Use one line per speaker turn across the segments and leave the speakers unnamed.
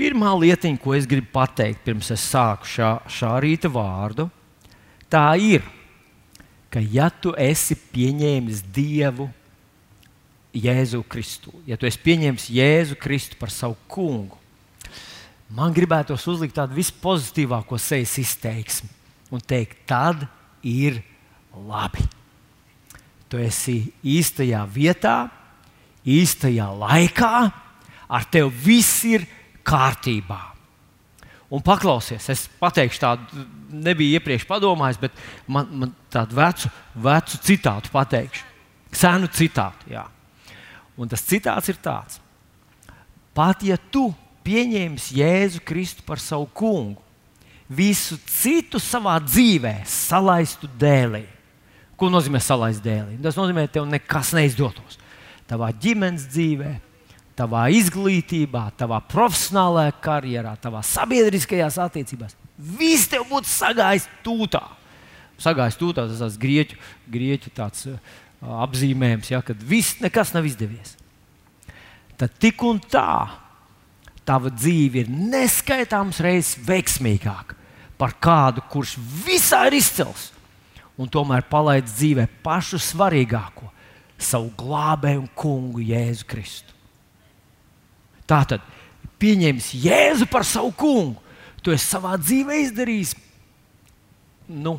pirmā lietiņa, ko es gribu pateikt, pirms es sāku šā, šā rīta vārdu, tā ir, ka ja tu esi pieņēmis Dievu Jēzu Kristu, ja tu esi pieņēmis Jēzu Kristu par savu kungu, man gribētos uzlikt tādu vispozitīvāko sejas izteiksmi un teikt, tad ir labi. Tu esi īstajā vietā, īstajā laikā, ar tevi viss ir kārtībā. Un paklausies, es pateikšu tādu, nebiju iepriekš padomājis, bet man, man tādu vecu, vecu citātu pateikšu. Senu citātu. Jā. Un tas citāts ir tāds: Pat ja tu pieņemsi Jēzu Kristu par savu kungu, visu citu savā dzīvē salaistu dēlī. Ko nozīmē salaist dēlī? Tas nozīmē, ka tev nekas neizdotos. Tavā ģimenes dzīvē, tavā izglītībā, tavā profesionālajā karjerā, tavā sabiedriskajās attiecībās. Viss tev būtu sagājis tūtā. Sagājis tūtā tas ir grieķu, grieķu tāds, uh, apzīmējums, ja, kad viss nekas nav izdevies. Tad tik un tā tava dzīve ir neskaitāms reizes veiksmīgāka par kādu, kurš visā ir izcils un tomēr palaid dzīvē pašu svarīgāko - savu glābēju un kungu Jēzu Kristu. Tā tad pieņems Jēzu par savu kungu. Tu esi savā dzīvē izdarījis nu,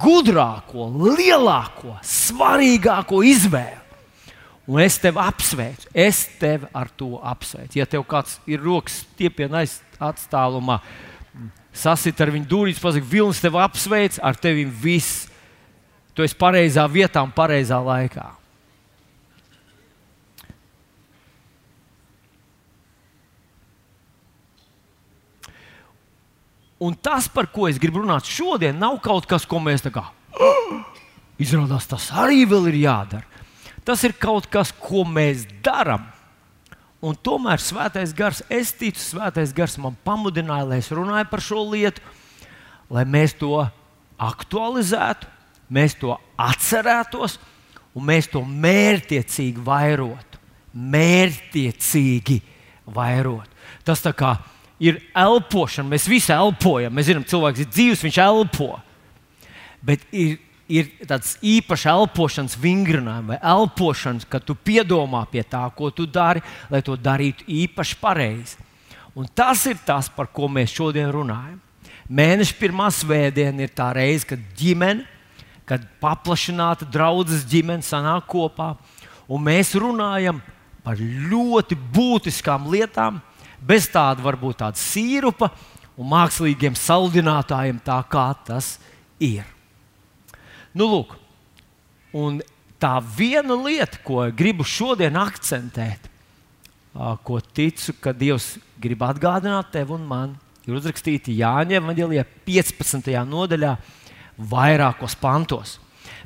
gudrāko, lielāko, svarīgāko izvēli. Un es tevi apsveicu, es tevi ar to apsveicu. Ja tev kāds ir rokas stiepienā atstāvumā, sasit ar viņu dūrīs, pasakot, Vilnis tevi apsveic, ar tevi viss. Tu esi pareizā vietā un pareizā laikā. Un tas, par ko es gribu runāt šodien, nav kaut kas, ko mēs tā kā izrādās, tas arī vēl ir jādara. Tas ir kaut kas, ko mēs darām. Un tomēr svētais gars, es ticu, svētais gars man pamudināja, lai es runāju par šo lietu, lai mēs to aktualizētu, mēs to atcerētos un mēs to mērķiecīgi vairotu. Mērķiecīgi vairot. Tas tā kā ir elpošana. Mēs visi elpojam. Mēs zinām, cilvēks ir dzīves, viņš elpo. Bet ir, ir tāds īpašs elpošanas vingrinājums vai elpošanas, kad tu piedomā pie tā, ko tu dari, lai to darītu īpaši pareizi. Un tas ir tas, par ko mēs šodien runājam. Mēneša pirmā svētdiena ir tā reize, kad ģimene, kad paplašināta draudzes ģimene sanāk kopā, un mēs runājam par ļoti būtiskām lietām, bez tāda varbūt tāda sīrupa un mākslīgiem saldinātājiem, tā kā tas ir. Nu, lūk, un tā viena lieta, ko gribu šodien akcentēt, ko ticu, ka Dievs grib atgādināt tev un man, ir uzrakstīta Jāņa Evanģelijā 15. nodaļā, vairākos pantos.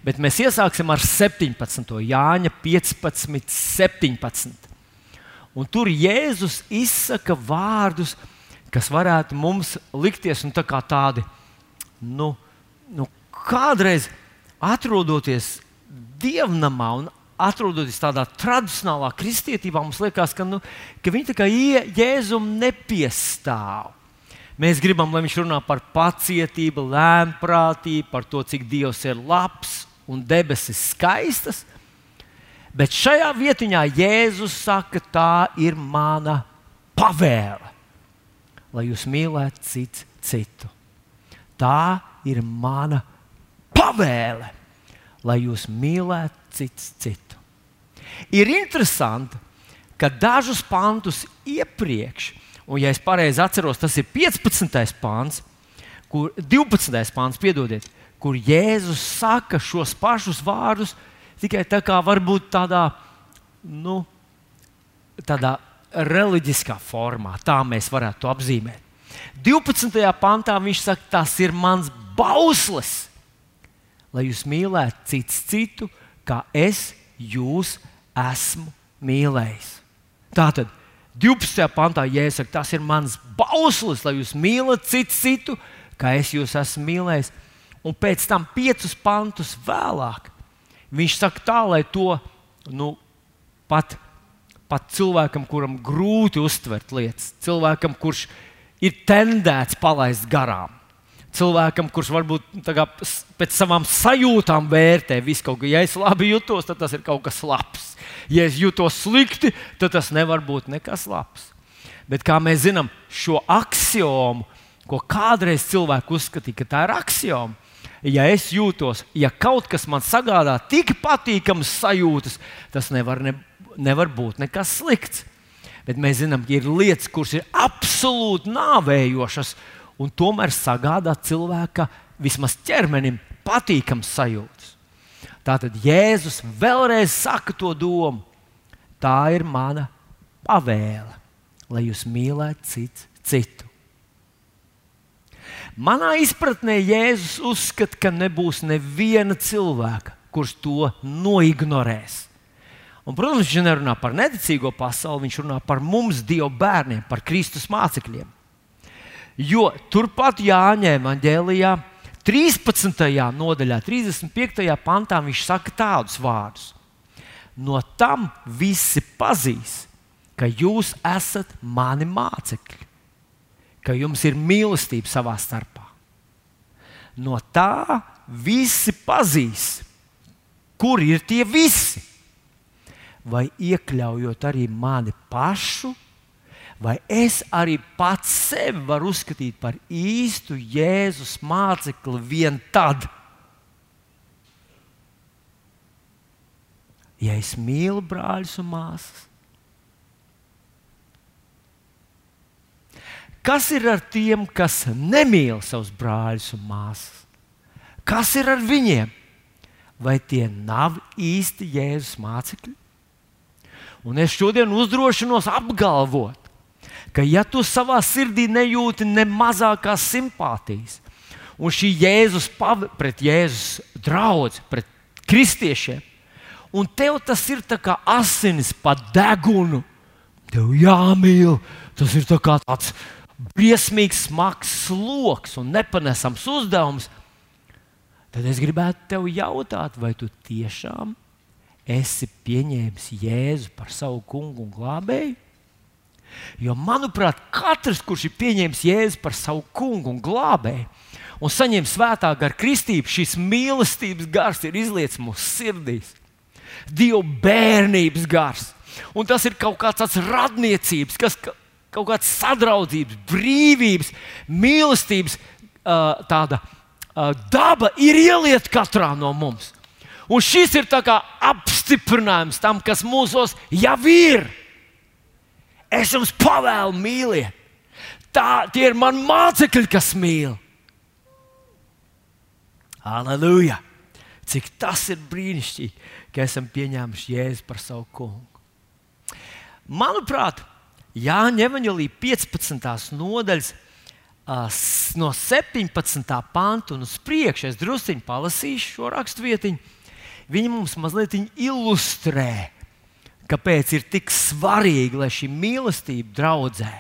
Bet mēs iesāksim ar 17. Jāņa 15, 17. Un tur Jēzus izsaka vārdus, kas varētu mums likties nu, tā tādi, nu, nu, kādreiz atrodoties dievnamā un atrodoties tādā tradicionālā kristietībā, mums liekas, ka, nu, ka viņi tā kā Jēzum nepiestāv. Mēs gribam, lai viņš runā par pacietību, lēmprātību, par to, cik Dievs ir labs un debesis skaistas. Bet šajā vietiņā Jēzus saka, tā ir mana pavēle, lai jūs mīlētu citu citu. Tā ir mana pavēle, lai jūs mīlētu citu citu. Ir interesanti, ka dažus pantus iepriekš, un, ja es pareizi atceros, tas ir 15. pāns, kur 12. pāns, piedodiet, kur Jēzus saka šos pašus vārdus tikai tā kā varbūt tādā, nu, tādā reliģiskā formā. Tā mēs varētu to apzīmēt. 12. pantā viņš saka, tas ir mans bauslis, lai jūs mīlētu cits citu, kā es jūs esmu mīlējis. Tātad 12. pantā jāsaka, tas ir mans bauslis, lai jūs mīlat citu citu, kā es jūs esmu mīlējis. Un pēc tam piecus pantus vēlāk Viņš saka tā, lai to nu, pat pat cilvēkam, kuram grūti uztvert lietas, cilvēkam, kurš ir tendēts palaist garām. Cilvēkam, kurš varbūt kā, pēc savām sajūtām vērtē visu kaut ko. Ja es labi jutos, tad tas ir kaut kas labs. Ja es jūtos slikti, tad tas nevar būt nekas labs. Bet kā mēs zinām, šo axiomu, ko kādreiz cilvēki uzskatīja, ka tā ir axioma, ja es jūtos, ja kaut kas man sagādā tik patīkamas sajūtas, tas nevar, ne, nevar būt nekas slikts. Bet mēs zinām, ka ir lietas, kuras ir absolūti nāvējošas, un tomēr sagādā cilvēka vismaz ķermenim patīkams sajūtas. Tātad Jēzus vēlreiz saka to domu. Tā ir mana pavēle lai jūs mīlētu citu. Manā izpratnē Jēzus uzskata, ka nebūs neviena cilvēka, kurš to noignorēs. Un, protams, viņš nerunā par neticīgo pasauli, viņš runā par mums, Dieva bērniem, par Kristus mācekļiem. Jo turpat Jāņa Evanģēlijā, 13. nodaļā, 35. pantā, viņš saka tādus vārdus: No tam visi pazīs, ka jūs esat mani mācekļi, ka jums ir mīlestība savā starpā. No tā visi pazīs, kur ir tie visi. Vai iekļaujot arī mani pašu, vai es arī pats sevi varu uzskatīt par īstu Jēzus mācekli vien tad, ja es mīlu brāļus un māsas, Kas ir ar tiem, kas nemīl savus brāļus un māsas? Kas ir ar viņiem? Vai tie nav īsti Jēzus mācekļi? Un es šodien uzdrošinos apgalvot, ka ja tu savā sirdī nejūti ne mazākās simpātijas, un šī Jēzus pret Jēzus draugu, pret kristiešiem, un tev tas ir kā asinis pa degunu, tev jāmīl, tas ir tā tāds briesmīgs, smags sloks un nepanesams uzdevums, tad es gribētu tev jautāt, vai tu tiešām esi pieņēmis Jēzu par savu kungu un glābēju? Jo, manuprāt, katrs, kurš ir pieņēmis Jēzu par savu kungu un glābēju, un saņem svētā gara kristību, šīs mīlestības gars ir izlietis mūsu sirdīs. Dieva bērnības gars. Un tas ir kaut kāds tāds radniecības, kas kaut kādas sadraudzības, brīvības, mīlestības tāda daba ir ielieta katrā no mums. Un šis ir apstiprinājums tam, kas mūsos jau ir. Es jums pavēlu mīlēt. Tie ir mani mācekļi, kas mīl. Aleluja! Cik tas ir brīnišķīgi, ka esam pieņēmuši Jēzu par savu kungu. Manuprāt, Jāņa Evangelija 15. nodaļas no 17. panta un uz priekšu. Es druskuļi palasīšu šo raksturvietiņu. Viņa mums mazliet ilustrē, kāpēc ir tik svarīgi, lai šī mīlestība draudzē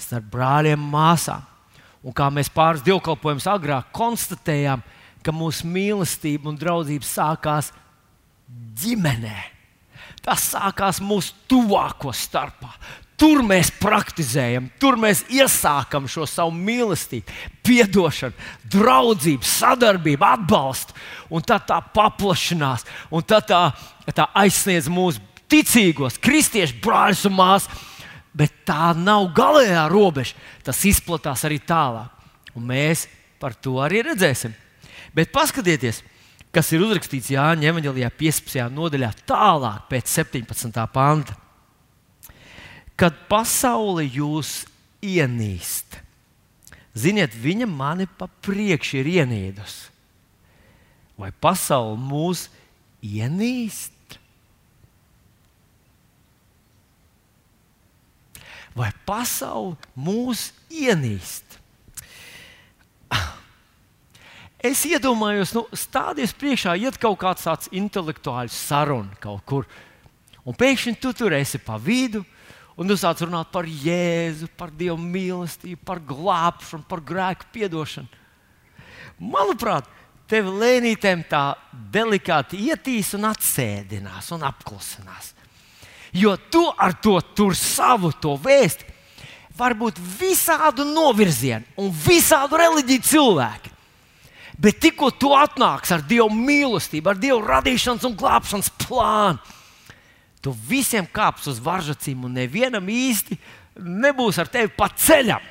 starp brāļiem un māsām. Un kā mēs pāris dievkalpojumus agrāk konstatējām, ka mūsu mīlestība un draudzība sākās ģimenē. Tas sākās mūsu tuvāko starpā. Tur mēs praktizējam, tur mēs iesākam šo savu mīlestību, atdošanu, draudzību, sadarbību, atbalstu. Un tad tā paplašinās, un tad tā, tā aizsniedz mūsu ticīgos, kristiešu brāļus un māsas. Bet tā nav galējā robeža. Tas izplatās arī tālāk. Un mēs par to arī redzēsim. Bet paskatieties, kas ir uzrakstīts Jāņa Evanģelijā 15. nodaļā, tālāk pēc 17. panta kad pasaule jūs ienīst. Ziniet, viņa mani pa priekšu ir ienīdusi. Vai pasaule mūs ienīst? Vai pasaule mūs ienīst? Es iedomājos, nu, stāties priekšā, iet kaut kāds tāds intelektuāls saruna kaut kur, un pēkšņi tu tur esi pa vidu, Un tu sāc runāt par Jēzu, par Dieva mīlestību, par glābšanu, par grēku piedošanu. Manuprāt, tev lēnītēm tā delikāti ietīs un atsēdinās un apklusinās. Jo tu ar to tur savu to vēsti var būt visādu novirzienu un visādu reliģiju cilvēki. Bet tikko tu atnāksi ar Dieva mīlestību, ar Dieva radīšanas un glābšanas plānu, tu visiem kāps uz varžacīm un nevienam īsti nebūs ar tevi pa ceļam.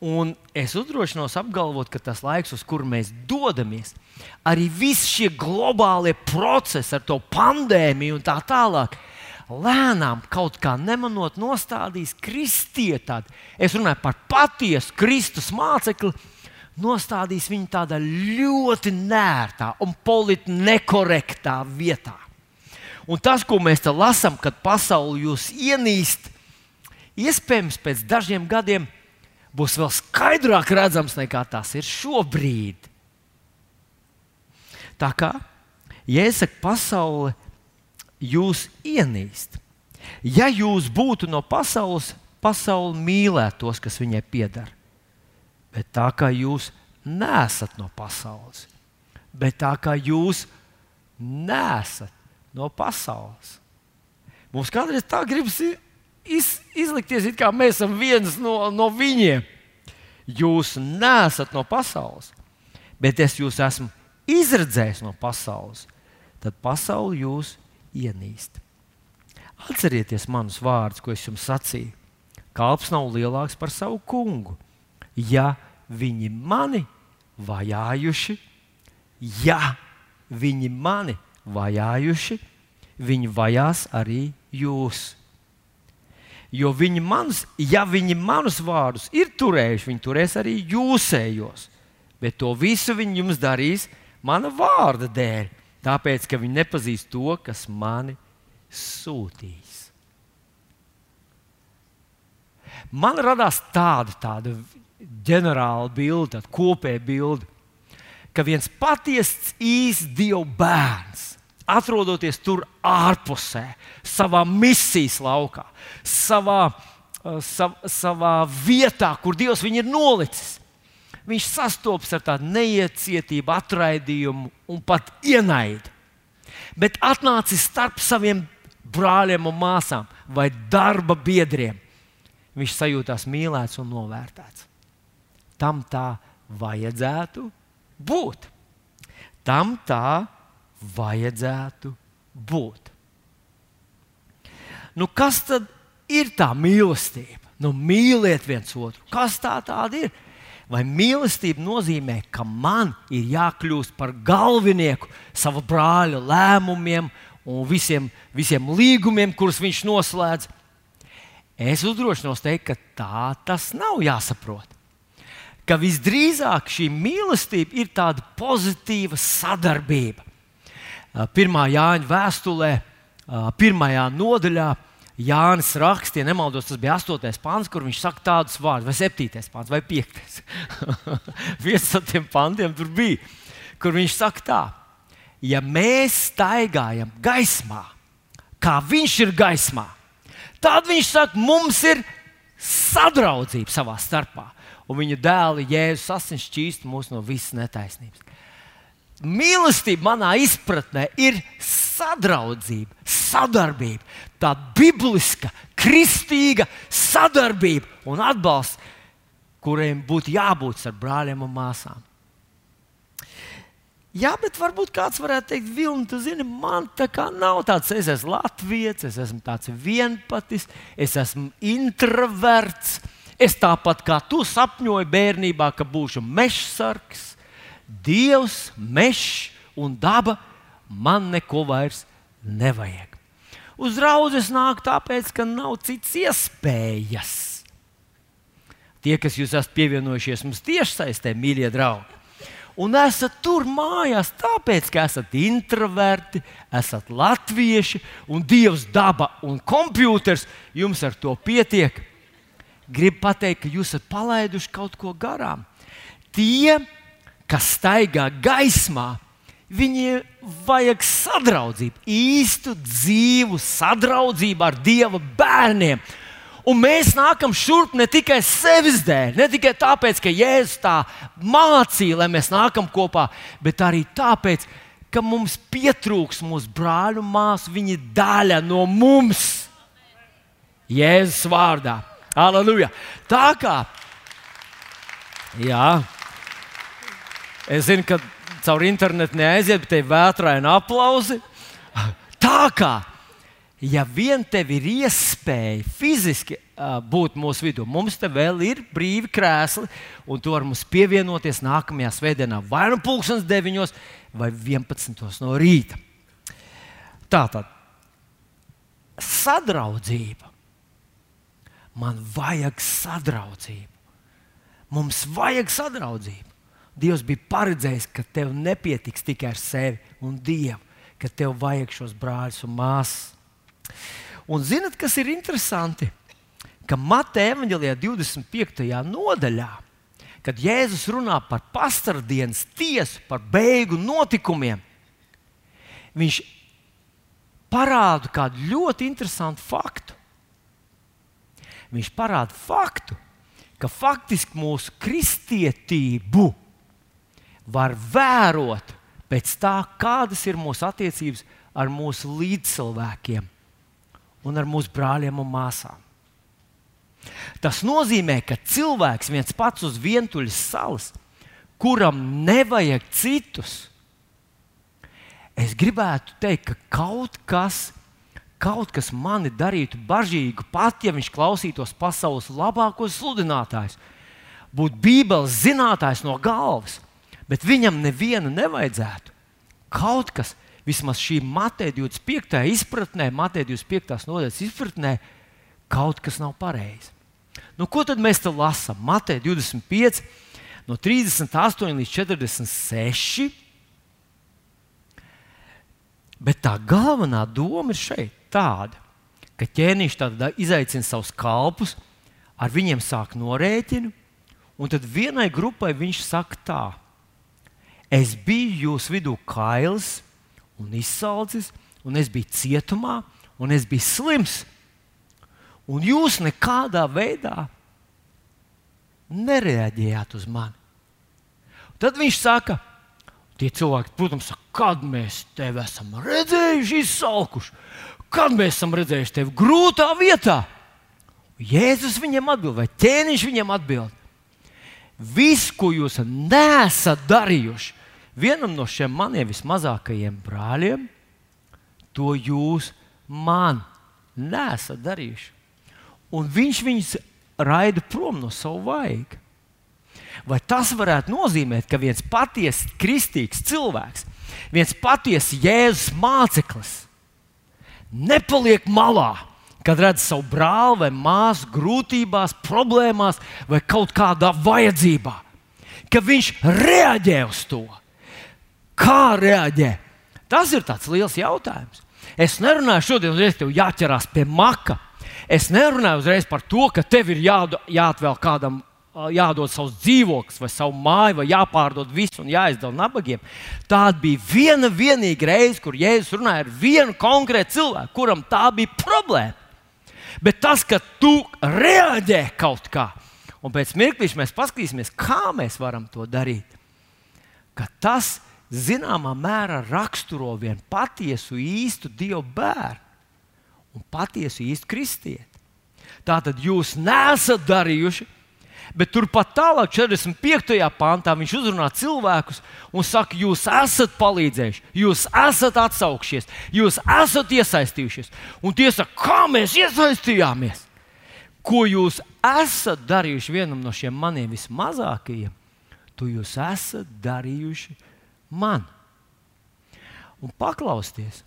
Un es uzdrošinos apgalvot, ka tas laiks, uz kuru mēs dodamies, arī visi šie globālie procesi ar to pandēmiju un tā tālāk, lēnām kaut kā nemanot nostādīs kristietādi. Es runāju par patiesu Kristus mācekli, nostādīs viņu tādā ļoti nērtā un politiski nekorektā vietā. Un tas, ko mēs te lasām, kad pasaule jūs ienīst, iespējams pēc dažiem gadiem būs vēl skaidrāk redzams nekā tas ir šobrīd. Tā kā Jēzus pasaule jūs ienīst. Ja jūs būtu no pasaules, pasaule mīlētu tos, kas viņai pieder. Bet tā kā jūs nesat no pasaules, bet tā kā jūs nesat no pasaules, mums kādreiz tā gribas iz, izlikties, it kā mēs esam viens no, no viņiem. Jūs neesat no pasaules, bet es jūs esmu izredzējis no pasaules. Tad pasaule jūs ienīst. Atcerieties manus vārdus, ko es jums sacīju. Kalps nav lielāks par savu kungu. Ja viņi mani vajājuši, ja viņi mani vajājuši, viņi vajās arī jūs. Jo viņi manus, ja viņi manus vārdus ir turējuši, viņi turēs arī jūsējos. Bet to visu viņi jums darīs mana vārda dēļ, tāpēc ka viņi nepazīst to, kas mani sūtīs. Man radās tāda, tāda ģenerāla bilde, tāda kopēja bilde, ka viens patiesa īsts Dieva bērns atrodoties tur ārpusē, savā misijas laukā, savā, uh, sav, savā vietā, kur Dievs viņu ir nolicis. Viņš sastopas ar tādu neiecietību, atraidījumu un pat ienaidu. Bet atnācis starp saviem brāļiem un māsām vai darba biedriem, viņš sajūtās mīlēts un novērtēts. Tam tā vajadzētu būt. Tam tā vajadzētu būt. Nu, kas tad ir tā mīlestība? Nu, mīliet viens otru. Kas tā tāda ir? Vai mīlestība nozīmē, ka man ir jākļūst par galvenieku sava brāļa lēmumiem un visiem, visiem līgumiem, kurus viņš noslēdz? Es uzdrošinos teikt, ka tā tas nav jāsaprot. Ka visdrīzāk šī mīlestība ir tāda pozitīva sadarbība. Pirmā Jāņa vēstulē, pirmajā nodaļā. Jānis raksta, ja nemaldos, tas bija 8. pāns, kur viņš saka tādus vārdus, vai 7. pāns, vai 5. Viens no tiem pantiem tur bija, kur viņš saka tā, ja mēs staigājam gaismā, kā viņš ir gaismā, tad viņš saka, mums ir sadraudzība savā starpā. Un viņa dēla Jēzus asins šķīst mūs no visas netaisnības mīlestība manā izpratnē ir sadraudzība, sadarbība, tā bibliska, kristīga sadarbība un atbalsts, kuriem būtu jābūt ar brāļiem un māsām. Jā, bet varbūt kāds varētu teikt, Vilni, tu zini, man tā kā nav tāds, es esmu latviečs, es esmu tāds vienpatis, es esmu introverts. Es tāpat kā tu sapņoju bērnībā, ka būšu mežsargs Dievs, mežs un daba man neko vairs nevajag. Uz raudzes nāk tāpēc, ka nav citas iespējas. Tie, kas jūs esat pievienojušies mums tiešsaistē, mīļie draugi, un esat tur mājās, tāpēc, ka esat introverti, esat latvieši, un Dievs, daba un kompjuters jums ar to pietiek. Gribu pateikt, ka jūs esat palaiduši kaut ko garām. Tie, kas staigā gaismā, viņiem vajag sadraudzību, īstu dzīvu sadraudzību ar Dieva bērniem. Un mēs nākam šurp ne tikai sevis dēļ, ne tikai tāpēc, ka Jēzus tā mācīja, lai mēs nākam kopā, bet arī tāpēc, ka mums pietrūks mūsu brāļu māsu, viņi ir daļa no mums. Jēzus vārdā. Aleluja! Tā kā, jā, es zinu, ka caur internetu neaiziet, bet te ir vētraini aplausi. Tā kā, ja vien tev ir iespēja fiziski būt mūsu vidū, mums te vēl ir brīvi krēsli, un tu vari mums pievienoties nākamajā svētdienā, vai nu pulkstenis 9 vai 11 no rīta. Tā tad sadraudzība. Man vajag sadraudzību. Mums vajag sadraudzību. Dievs bija paredzējis, ka tev nepietiks tikai ar sevi un Dievu, ka tev vajag šos brāļus un māsas. Un zinat, kas ir interesanti? Ka Mateja evanģelijā 25. nodaļā, kad Jēzus runā par pastardienas tiesu, par beigu notikumiem, viņš parāda kādu ļoti interesantu faktu. Viņš parāda faktu, ka faktiski mūsu kristietību var vērot pēc tā, kādas ir mūsu attiecības ar mūsu līdzcilvēkiem un ar mūsu brāļiem un māsām. Tas nozīmē, ka cilvēks viens pats uz vientuļas salas, kuram nevajag citus, es gribētu teikt, ka kaut kas, kaut kas mani darītu bažīgu, pat ja viņš klausītos pasaules labākos sludinātājus, būtu Bībeles zinātājs no galvas, bet viņam nevienu nevajadzētu. Kaut kas, vismaz šī Mateja 25. izpratnē, Mateja 25. nodaļas izpratnē, kaut kas nav pareizi. Nu, ko tad mēs te lasām? Mateja 25, no 38 līdz 46. Bet tā galvenā doma ir šeit tāda, ka ķēniņš izaicina savus kalpus, ar viņiem sāk norēķinu, un tad vienai grupai viņš saka tā: Es biju jūsu vidū kails, un izsalcis, un es biju cietumā, un es biju slims. Un jūs nekādā veidā nereaģējāt uz mani. Tad viņš saka, tie cilvēki, protams, saka, kad mēs tevi esam redzējuši, izsalkuši, kad mēs esam redzējuši tevi grūtā vietā. Jēzus viņam atbild, vai ķēniņš viņam atbild. Viss, ko jūs nesat darījuši, vienam no šiem maniem vismazākajiem brāļiem, to jūs man nesat darījuši. Un viņš viņus raida prom no savu vaigu. Vai tas varētu nozīmēt, ka viens patiesi kristīgs cilvēks, viens patiesi Jēzus māceklis, nepaliek malā, kad redz savu brāli vai māsu grūtībās, problēmās vai kaut kādā vajadzībā, ka viņš reaģē uz to? Kā reaģē? Tas ir tāds liels jautājums. Es nerunāju šodien, kad tev jāķerās pie maka. Es nerunāju uzreiz par to, ka tev ir jādo, jāatvēl kādam, jādod savs dzīvoklis vai savu māju, vai jāpārdod visu un jāizdala nabagiem. Tā bija viena vienīga reize, kur Jēzus runāja ar vienu konkrētu cilvēku, kuram tā bija problēma. Bet tas, ka tu reaģē kaut kā, un pēc mirklīša mēs paskatīsimies, kā mēs varam to darīt, tas ir zināmā mērā raksturo vienu patiesu īstu Dievu bērnu un patiesu īstu kristieti. Tā tad jūs nesat darījuši, bet turpat tālāk, 45. pāntā, viņš uzrunā cilvēkus un saka, jūs esat palīdzējuši, jūs esat atsaukšies, jūs esat iesaistījušies. Un tie saka, kā mēs iesaistījāmies? Ko jūs esat darījuši vienam no šiem maniem vismazākajiem, to jūs esat darījuši man. Un paklausties,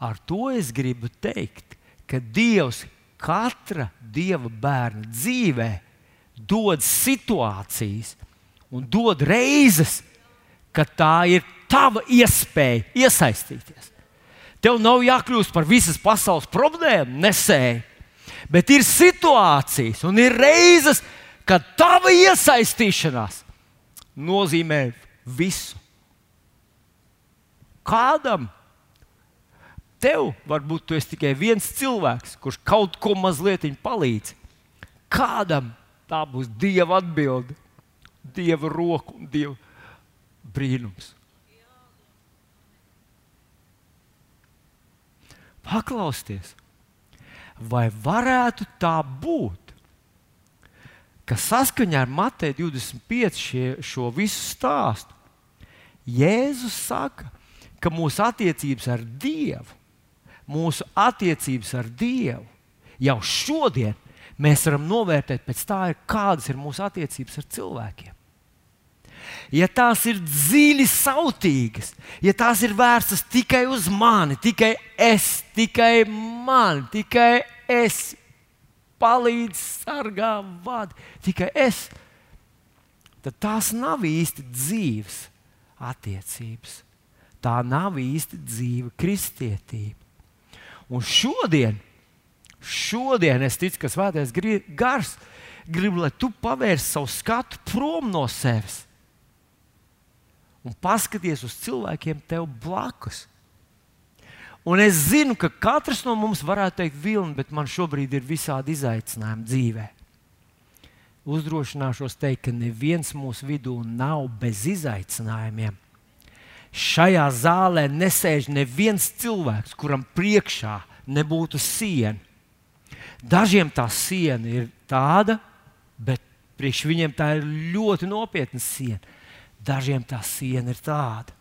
ar to es gribu teikt, ka Dievs katra dieva bērna dzīvē dod situācijas un dod reizes, kad tā ir tava iespēja iesaistīties. Tev nav jākļūst par visas pasaules problēmu nesēju, bet ir situācijas un ir reizes, kad tava iesaistīšanās nozīmē visu kādam. Tev varbūt tu esi tikai viens cilvēks, kurš kaut ko mazliet palīdz. Kādam tā būs Dieva atbilde, Dieva roka un Dieva brīnums. Paklausieties, vai varētu tā būt, ka saskaņā ar Mateja 25 šie, šo visu stāstu Jēzus saka, ka mūsu attiecības ar Dievu, mūsu attiecības ar Dievu jau šodien mēs varam novērtēt pēc tā, kādas ir mūsu attiecības ar cilvēkiem ja tās ir dziļi sautīgas, ja tās ir vērstas tikai uz mani, tikai es, tikai man, tikai es palīdzu, sargā, vada, tikai es, tad tās nav īsti dzīves attiecības. Tā nav īsti dzīva kristietība. Un šodien, šodien es ticu, ka Svētais gars grib, lai tu pavērsi savu skatu prom no sevis un paskaties uz cilvēkiem tev blakus. Un es zinu, ka katrs no mums varētu teikt, vilni, bet man šobrīd ir visādi izaicinājumi dzīvē. Uzdrošināšos teikt, ka neviens mūsu vidū nav bez izaicinājumiem. Šajā zālē nesēž neviens cilvēks, kuram priekšā nebūtu siena. Dažiem tā siena ir tāda, bet priekš viņiem tā ir ļoti nopietna siena. Dažiem tā siena ir tāda,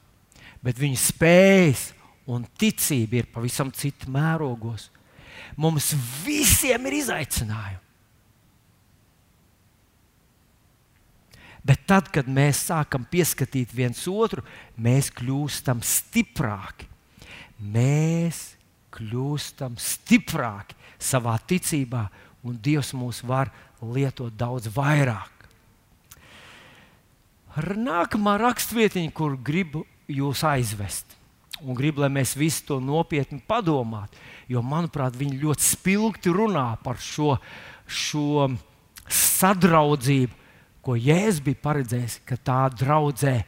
bet viņu spējas un ticība ir pavisam cita mērogos. Mums visiem ir izaicinājumi. Bet tad, kad mēs sākam pieskatīt viens otru, mēs kļūstam stiprāki. Mēs kļūstam stiprāki savā ticībā, un Dievs mūs var lietot daudz vairāk. Nākamā rakstvietiņa, kur gribu jūs aizvest, un gribu, lai mēs visi to nopietni padomātu, jo, manuprāt, viņi ļoti spilgti runā par šo, šo sadraudzību, ko Jēzus bija paredzējis, ka tā draudzē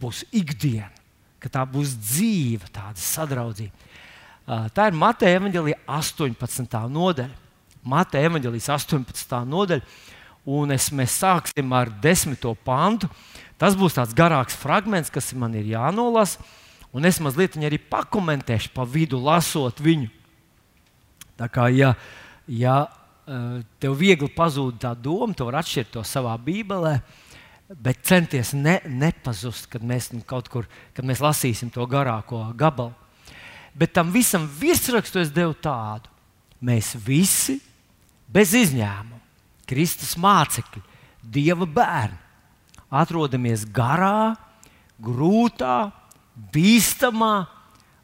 būs ikdiena, ka tā būs dzīva, tāda sadraudzība. Tā ir Mateja evanģelija 18. nodaļa. Mateja evanģelijas 18. nodaļa. Un es, mēs sāksim ar desmito pantu. Tas būs tāds garāks fragments, kas man ir jānolasa. Un es mazliet arī pakomentēšu pa vidu, lasot viņu. Tā kā, ja, ja tev viegli pazūd tā doma, tu vari atšķirt to savā bībelē, bet centies ne, nepazust, kad mēs kaut kur, kad mēs lasīsim to garāko gabalu. Bet tam visam virsrakstu es devu tādu. Mēs visi bez izņēmuma Kristus mācekļi, Dieva bērni, atrodamies garā, grūtā, bīstamā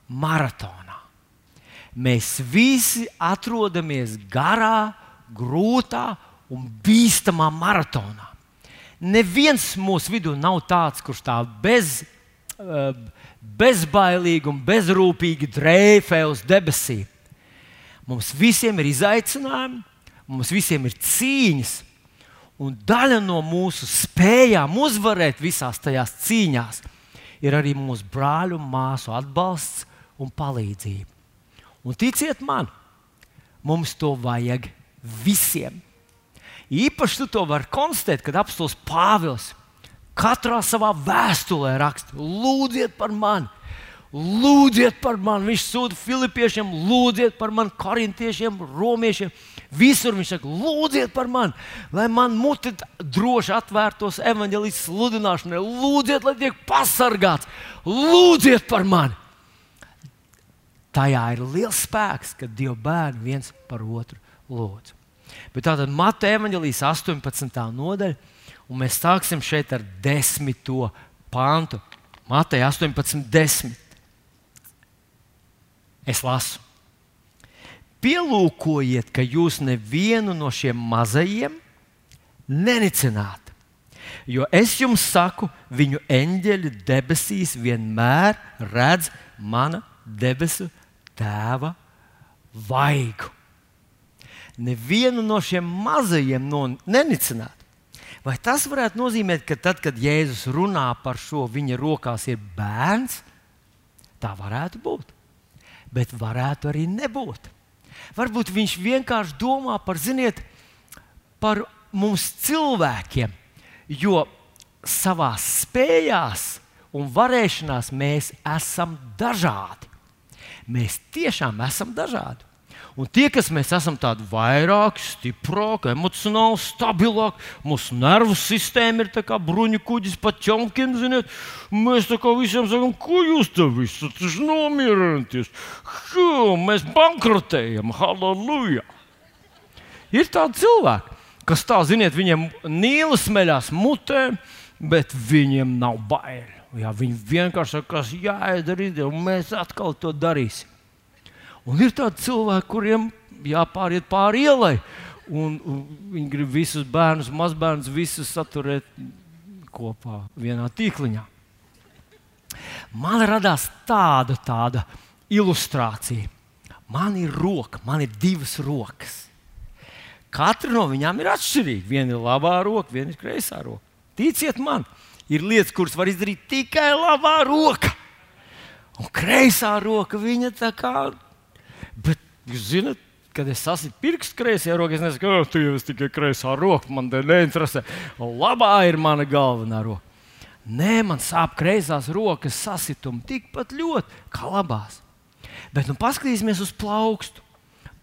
maratonā. Mēs visi atrodamies garā, grūtā un bīstamā maratonā. Neviens mūsu vidū nav tāds, kurš tā bez, eh, bezbailīgi un bezrūpīgi drēfē uz debesīm. Mums visiem ir izaicinājumi, Mums visiem ir cīņas, un daļa no mūsu spējām uzvarēt visās tajās cīņās ir arī mūsu brāļu un māsu atbalsts un palīdzība. Un ticiet man, mums to vajag visiem. Īpaši to vari konstatēt, kad apstults Pāvils katrā savā vēstulē raksta: Lūdziet par mani! Lūdziet par mani! Viņš sūta filipiešiem, lūdziet par mani, korintiešiem, romiešiem. Visur viņš saka, lūdziet par mani, lai man muti droši atvērtos evanģēlijas sludināšanai. Lūdziet, lai tiek pasargāts, lūdziet par mani. Tajā ir liels spēks, kad Dieva bērni viens par otru lūdz. Bet tātad Mateja evanģēlijas 18. nodaļa, un mēs sāksim šeit ar 10. pantu. Mateja 18, 10. Es lasu. Pielūkojiet, ka jūs nevienu no šiem mazajiem nenicināt. Jo es jums saku, viņu eņģeļi debesīs vienmēr redz mana debesu tēva vaigu. Nevienu no šiem mazajiem no nenicināt. Vai tas varētu nozīmēt, ka tad, kad Jēzus runā par šo, viņa rokās ir bērns, tā varētu būt. Bet varētu arī nebūt. Varbūt viņš vienkārši domā par, ziniet, par mums cilvēkiem, jo savā spējās un varēšanās mēs esam dažādi. Mēs tiešām esam dažādi. Un tie, kas mēs esam tādi vairāk, stiprāki, emocionāli stabilāki, mūsu nervu sistēma ir kā bruņu kuģis pa ķomkiem, ziniet, mēs tā kā visiem sakām, ko jūs te visi taču nomierināties. Mēs bankrotējam, halleluja! Ir tādi cilvēki, kas tā, ziniet, viņiem nīlas smeļās mutē, bet viņiem nav bail. Jā, viņi vienkārši saka, kas jāizdara, un mēs atkal to darīsim. Un ir tādi cilvēki, kuriem jāpāriet pāri ielai, un, un viņi grib visus bērnus, mazbērnus, visus saturēt kopā vienā tīkliņā. Man radās tāda, tāda ilustrācija. Man ir roka, man ir divas rokas. Katra no viņām ir atšķirīga. Viena ir labā roka, viena ir kreisā roka. Ticiet man, ir lietas, kuras var izdarīt tikai labā roka. Un kreisā roka viņa tā kā Bet jūs zināt, kad es sasitu pirkstu kreisajā rokā, es nesaku, ka tu jau esi tikai kreisā roka, man te neinteresē. Labā ir mana galvenā roka. Nē, man sāp kreisās rokas sasitumi tikpat ļoti kā labās. Bet nu paskatīsimies uz plaukstu.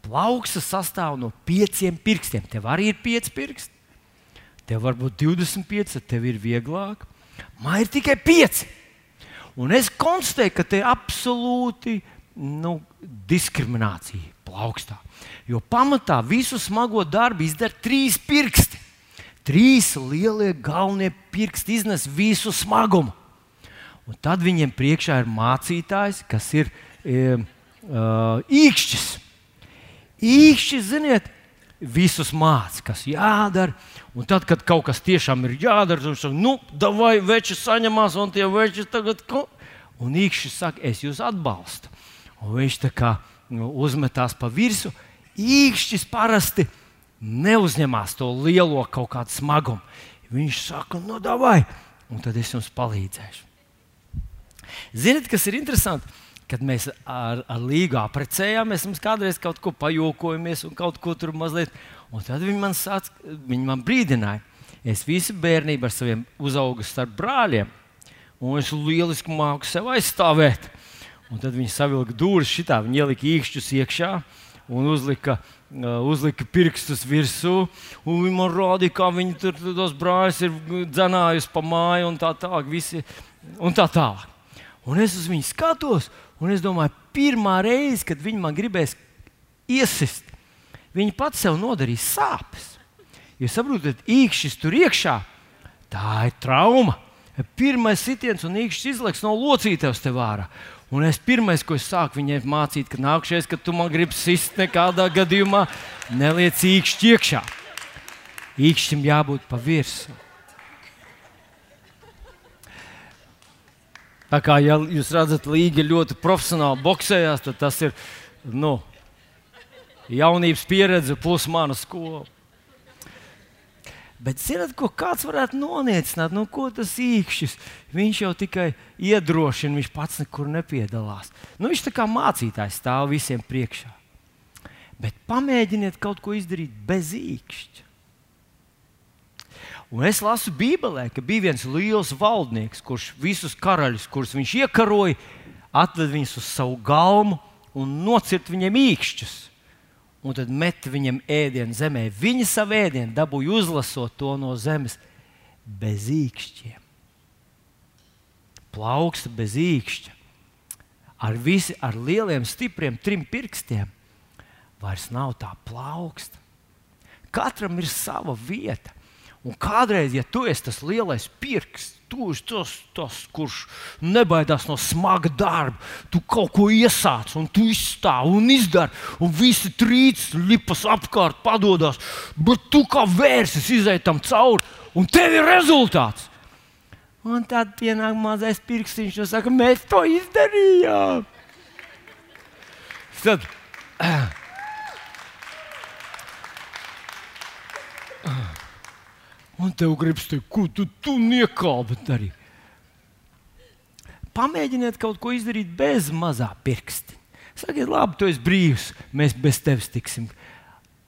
Plauksta sastāv no pieciem pirkstiem. Tev arī ir pieci pirksti. Tev var būt 25, tad tev ir vieglāk. Man ir tikai pieci. Un es konstatēju, ka te absolūti nu, diskriminācija plaukstā. Jo pamatā visu smago darbu izdara trīs pirksti. Trīs lielie galvenie pirksti iznes visu smagumu. Un tad viņiem priekšā ir mācītājs, kas ir e, uh, īkšķis. Īkšķis, ziniet, visus mācīt, kas jādara. Un tad, kad kaut kas tiešām ir jādara, viņš saka, nu, vai veči saņemās, un tie veči tagad. Un īkšķis saka, es jūs atbalstu. Un viņš tā kā uzmetās pa virsmu. Īkšķis parasti neuzņemās to lielo kaut kādu smagumu. Viņš saka, no nu, vai, un tad es jums palīdzēšu. Ziniet, kas ir interesanti? Kad mēs ar, ar Līgu apprecējāmies, mēs kādreiz kaut ko pajokojamies un kaut ko tur mazliet. Un tad viņi man, sāc, viņi man brīdināja. Es visu bērnību ar saviem uzaugu starp brāļiem, un es lieliski māku sev aizstāvēt. Un tad viņi savilka dūris šitā, viņi ielika īkšķus iekšā un uzlika, uh, uzlika pirkstus virsū. Viņi man rādīja, kā viņi tur tos brāļus ir dzenājusi pa māju un tā tālāk. Visi, un tā tālāk. Un es uz viņu skatos, un es domāju, pirmā reize, kad viņi man gribēs iesist, viņi pats sev nodarīs sāpes. Jūs saprotat, īkšķis tur iekšā, tā ir trauma. Pirmais sitiens un īkšķis izlaiks no locītavas te vārā. Un es pirmais, ko es sāku viņai mācīt, ka nākamais, kad tu man gribi sist, nekādā gadījumā neliec īkšķi iekšā. Īkšķim jābūt pa virsmu. Tā kā ja jūs redzat, līga ļoti profesionāli boxējās, tad tas ir nu, jaunības pieredze plus mana skola. Bet zināt, ko kāds varētu noniecināt? Nu, ko tas īkšķis? Viņš jau tikai iedrošina, viņš pats nekur nepiedalās. Nu, viņš tā kā mācītājs stāv visiem priekšā. Bet pamēģiniet kaut ko izdarīt bez īkšķa. Un es lasu Bībelē, ka bija viens liels valdnieks, kurš visus karaļus, kurus viņš iekaroja, atved viņus uz savu galmu un nocirta viņiem īkšķus un tad met viņam ēdienu zemē. Viņa savu ēdienu dabūja uzlasot to no zemes bez īkšķiem. Plauksta bez īkšķa. Ar, visi, ar lieliem, stipriem trim pirkstiem vairs nav tā plauksta. Katram ir sava vieta. Un kādreiz, ja tu esi tas lielais pirksts, esi tas, tas, kurš nebaidās no smaga darba, tu kaut ko iesāc, un tu izstāvi un izdari, un visi trīc, lipas apkārt, padodas. Bet tu kā vērsis izai tam cauri, un tev ir rezultāts. Un tad pienāk mazais pirkstiņš un saka, mēs to izdarījām. Tad, uh, uh, Un tev gribas teikt, ko tu, tu niekābi dari. Pamēģiniet kaut ko izdarīt bez mazā pirksta. Sakiet, labi, tu esi brīvs, mēs bez tevis tiksim.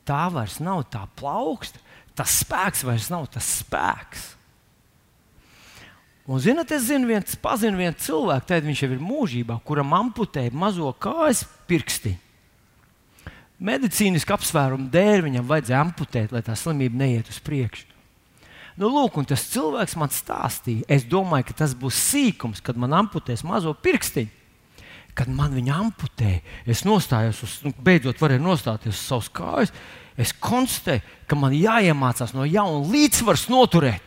Tā vairs nav tā plauksta, tas spēks vairs nav tas spēks. Un, zinot, es zinu, viens, pazinu vienu cilvēku, tad viņš jau ir mūžībā, kuram amputēja mazo kājas pirksti. Medicīniski apsvērumu dēļ viņam vajadzēja amputēt, lai tā slimība neiet uz priekšu. Nu, lūk, un tas cilvēks man stāstīja, es domāju, ka tas būs sīkums, kad man amputēs mazo pirkstiņu. Kad man viņa amputēja, es nostājos, uz, nu, beidzot varēju nostāties uz savas kājas. Es konstatēju, ka man jāiemācās no jauna līdzsvars noturēt.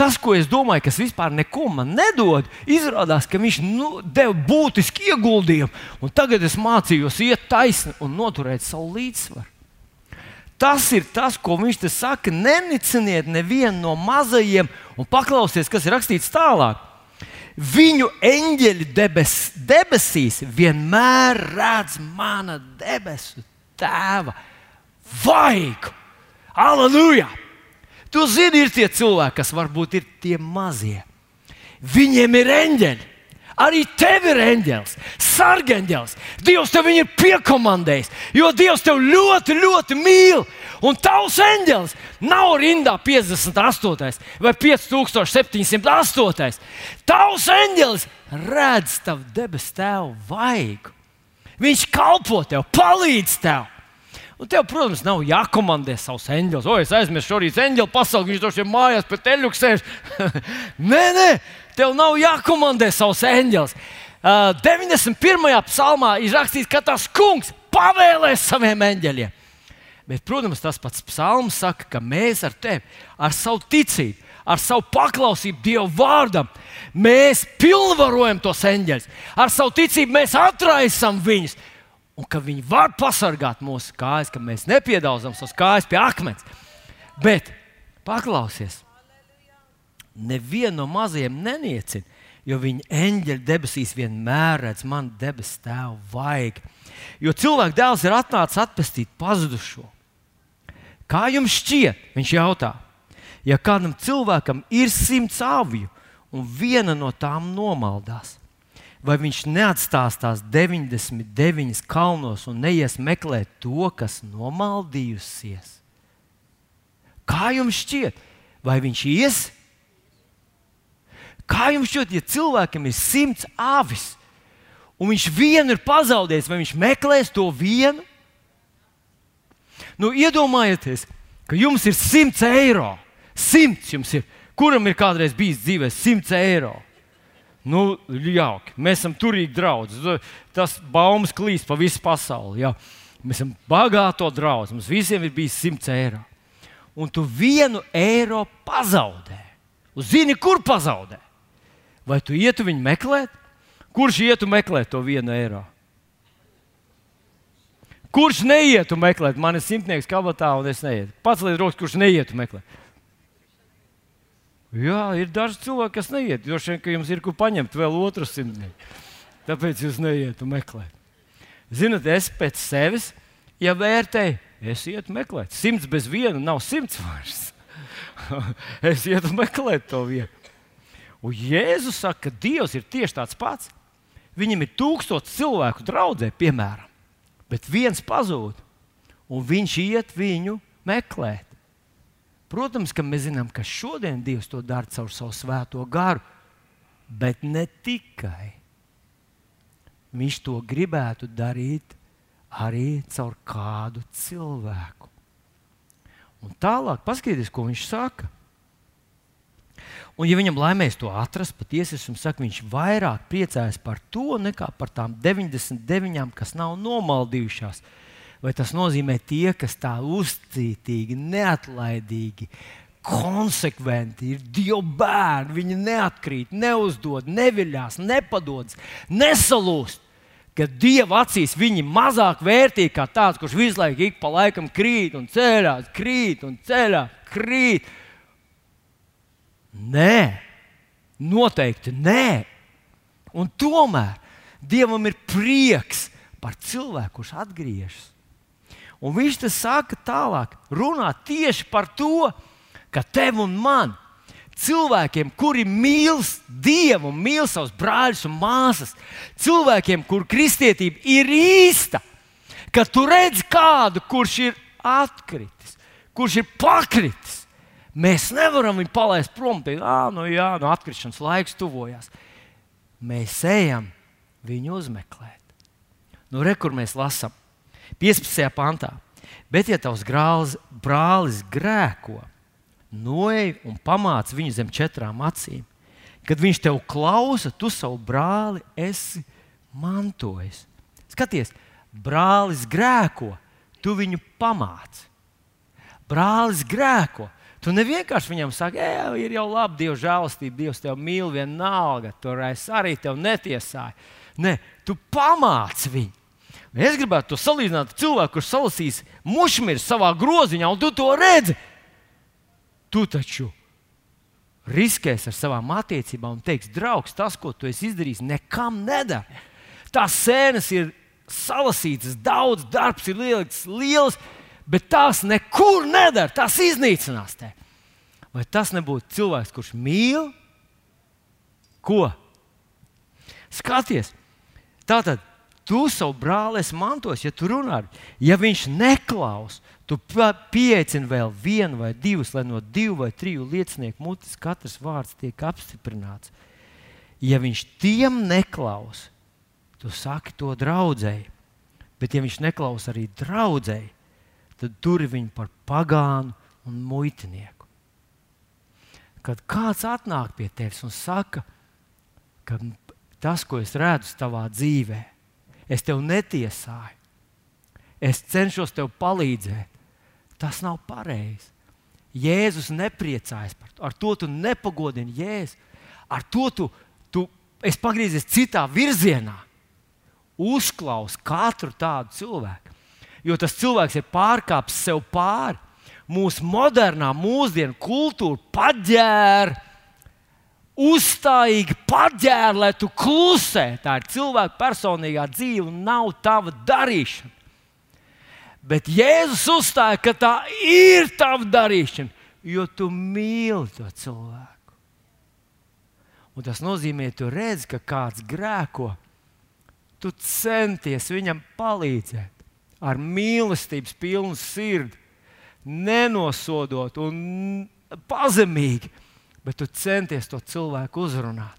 Tas, ko es domāju, kas vispār neko man nedod, izrādās, ka viņš nu, deva būtisku ieguldījumu. Tagad es mācījos iet taisni un noturēt savu līdzsvaru. Tas ir tas, ko viņš te saka. Neniciniet nevienu no mazajiem un paklausieties, kas ir rakstīts tālāk. Viņu eņģeļi debes, debesīs vienmēr redz mana debesu tēva vaigu. Aleluja! Tu zini, ir tie cilvēki, kas varbūt ir tie mazie. Viņiem ir eņģeļi. Arī tev ir eņģēlis, sargeņģēlis. Dievs tev ir piekomandējis, jo Dievs tev ļoti, ļoti mīl. Un tavs eņģēlis nav rindā 58. vai 5708. Tavs eņģēlis redz tavu debesu tēvu vaigu. Viņš kalpo tev, palīdz tev. Un tev, protams, nav jākomandē savus eņģeļus. O, es aizmirsu šorīt eņģeļu pasauli, viņš droši vien mājās pie teļuka sēž. nē, nē, tev nav jākomandē savus eņģeļus. Uh, 91. psalmā ir rakstīts, ka tas kungs pavēlēs saviem eņģeļiem. Bet, protams, tas pats psalms saka, ka mēs ar tevi, ar savu ticību, ar savu paklausību Dieva vārdam, mēs pilnvarojam tos eņģeļus. Ar savu ticību mēs atraisām viņus un ka viņi var pasargāt mūsu kājas, ka mēs nepiedaudzam savus kājas pie akmens. Bet paklausies, nevienu no mazajiem neniecina, jo viņa eņģeļa debesīs vienmēr redz manu debesu tēvu vajag. Jo cilvēka dēls ir atnācis atpestīt pazudušo. Kā jums šķiet? Viņš jautā, ja kādam cilvēkam ir simts aviju un viena no tām nomaldās, vai viņš neatstās tās 99 kalnos un neies meklēt to, kas nomaldījusies? Kā jums šķiet, vai viņš ies? Kā jums šķiet, ja cilvēkam ir simts avis, un viņš vienu ir pazaudējis, vai viņš meklēs to vienu? Nu, iedomājieties, ka jums ir 100 eiro. 100 jums ir. Kuram ir kādreiz bijis dzīvē 100 eiro? Nu, jauki. Mēs esam turīgi draugi. Tas baumas klīst pa visu pasauli. Jā. Mēs esam bagāto draugi. Mums visiem ir bijis 100 eiro. Un tu vienu eiro pazaudē. Un zini, kur pazaudē? Vai tu ietu viņu meklēt? Kurš ietu meklēt to vienu eiro? Kurš neietu meklēt? Man ir simtnieks kabatā, un es neietu. Pats līdz rokas, kurš neietu meklēt. Jā, ir daži cilvēki, kas neiet. Droši vien, ka jums ir kur paņemt vēl otru simtnieku. Tāpēc jūs neiet un meklējat. Ziniet, es pēc sevis, ja vērtēju, es ietu meklēt. Simts bez viena nav simts vairs. es ietu meklēt to vietu. Un Jēzus saka, ka Dievs ir tieši tāds pats. Viņam ir tūkstoši cilvēku draudzē, piemēram, bet viens pazūd, un viņš iet viņu meklēt. Protams, ka mēs zinām, ka šodien Dievs to dara caur savu svēto garu, bet ne tikai. Viņš to gribētu darīt arī caur kādu cilvēku. Un tālāk, paskatieties, ko viņš saka. Un, ja viņam laimēs to atrast, patiesi es jums saku, viņš vairāk priecājas par to nekā par tām 99, kas nav nomaldījušās vai tas nozīmē tie, kas tā uzcītīgi, neatlaidīgi, konsekventi ir Dieva bērni. Viņi neatkrīt, neuzdod, neviļās, nepadodas, nesalūst. Kad Dieva acīs viņi mazāk vērtīgi kā tāds, kurš visu laiku ik pa laikam krīt un ceļās, krīt un ceļās, krīt. Nē, noteikti nē. Un tomēr Dievam ir prieks par cilvēku, kurš atgriežas. Un viņš te saka tālāk, runā tieši par to, ka tev un man, cilvēkiem, kuri mīl Dievu, mīl savus brāļus un māsas, cilvēkiem, kur kristietība ir īsta, ka tu redz kādu, kurš ir atkritis, kurš ir pakritis, Mēs nevaram viņu palaist prom, teikt, ah, nu jā, no atkrišanas laiks tuvojas. Mēs ejam viņu uzmeklēt. Nu, re, kur mēs lasām 15. pantā. Bet, ja tavs grāls, brālis grēko, noej un pamāc viņu zem četrām acīm, kad viņš tev klausa, tu savu brāli esi mantojis. Skaties, brālis grēko, tu viņu pamāci. Brālis grēko. Tu nevienkārši viņam saki, ej, ir jau labi, Dieva žēlastība, Dievs tevi mīl, vienalga, tur es arī tevi netiesāju. Nē, tu pamāci viņu. Es gribētu to salīdzināt ar cilvēku, kurš salasīs mušmiru savā groziņā, un tu to redzi. Tu taču riskēs ar savām attiecībām un teiks, draugs, tas, ko tu esi izdarījis, nekam nedara. Tās sēnes ir salasītas, daudz darbs ir liekas, liels, bet tās nekur nedara. Tās iznīcinās te. Vai tas nebūtu cilvēks, kurš mīl? Ko? Skaties, tātad tu savu brāli esi mantojis, ja tu runā, ja viņš neklaus, tu pieeicini vēl vienu vai divus, lai no divu vai triju liecinieku mutes katrs vārds tiek apstiprināts. Ja viņš tiem neklaus, tu saki to draudzēji. Bet, ja viņš neklaus arī draudzēji, tad turi viņu par pagānu un muitinieku. Kad kāds atnāk pie tevis un saka, ka tas, ko es redzu tavā dzīvē, es tev netiesāju, es cenšos tev palīdzēt, tas nav pareizi. Jēzus nepriecājas par to. Ar to tu nepagodini Jēzu. Ar to tu, tu pagriezies citā virzienā. Uzklaus katru tādu cilvēku. Jo tas cilvēks ir pārkāpis sev pāri. Mūsu modernā, mūsdienu kultūra paģēra uzstājīgi paģēra, lai tu klusē. Tā ir cilvēka personīgā dzīve un nav tava darīšana. Bet Jēzus uzstāja, ka tā ir tava darīšana, jo tu mīli to cilvēku. Un tas nozīmē, ka tu redz, ka kāds grēko, tu centies viņam palīdzēt ar mīlestības pilnu sirdi, nenosodot un pazemīgi bet tu centies to cilvēku uzrunāt.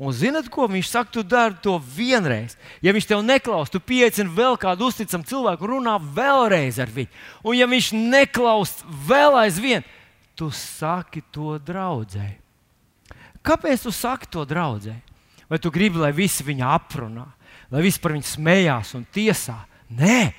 Un zinat, ko viņš saka? Tu dari to vienreiz. Ja viņš tev neklausās, tu pieaicini vēl kādu uzticamu cilvēku, runā vēlreiz ar viņu. Un ja viņš neklausās vēl aizvien, tu saki to draudzēji. Kāpēc tu saki to draudzēji? Vai tu gribi, lai visi viņu aprunā, lai visi par viņu smējās un tiesā? Nē,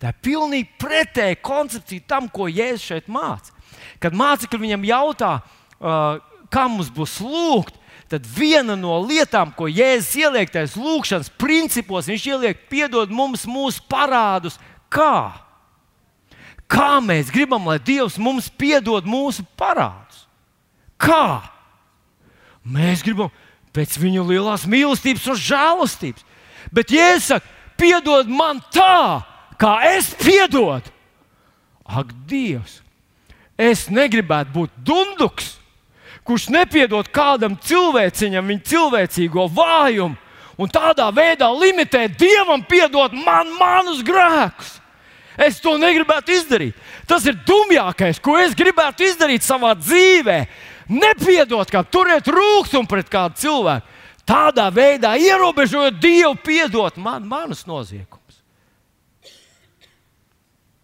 tā ir pilnīgi pretēja koncepcija tam, ko Jēzus šeit māca. Kad mācekļi viņam jautā, uh, kā mums būs lūgt, tad viena no lietām, ko Jēzus ieliek tajos lūgšanas principos, viņš ieliek, piedod mums mūsu parādus. Kā? Kā mēs gribam, lai Dievs mums piedod mūsu parādus? Kā? Mēs gribam pēc viņa lielās mīlestības un žēlastības. Bet Jēzus saka, piedod man tā, kā es piedodu. Ak, Dievs, es negribētu būt dunduks kurš nepiedod kādam cilvēciņam viņa cilvēcīgo vājumu un tādā veidā limitē Dievam piedot man manus grēkus. Es to negribētu izdarīt. Tas ir dumjākais, ko es gribētu izdarīt savā dzīvē. Nepiedot, kā turēt rūkumu pret kādu cilvēku. Tādā veidā ierobežojot Dievu, piedot man manus noziegumus.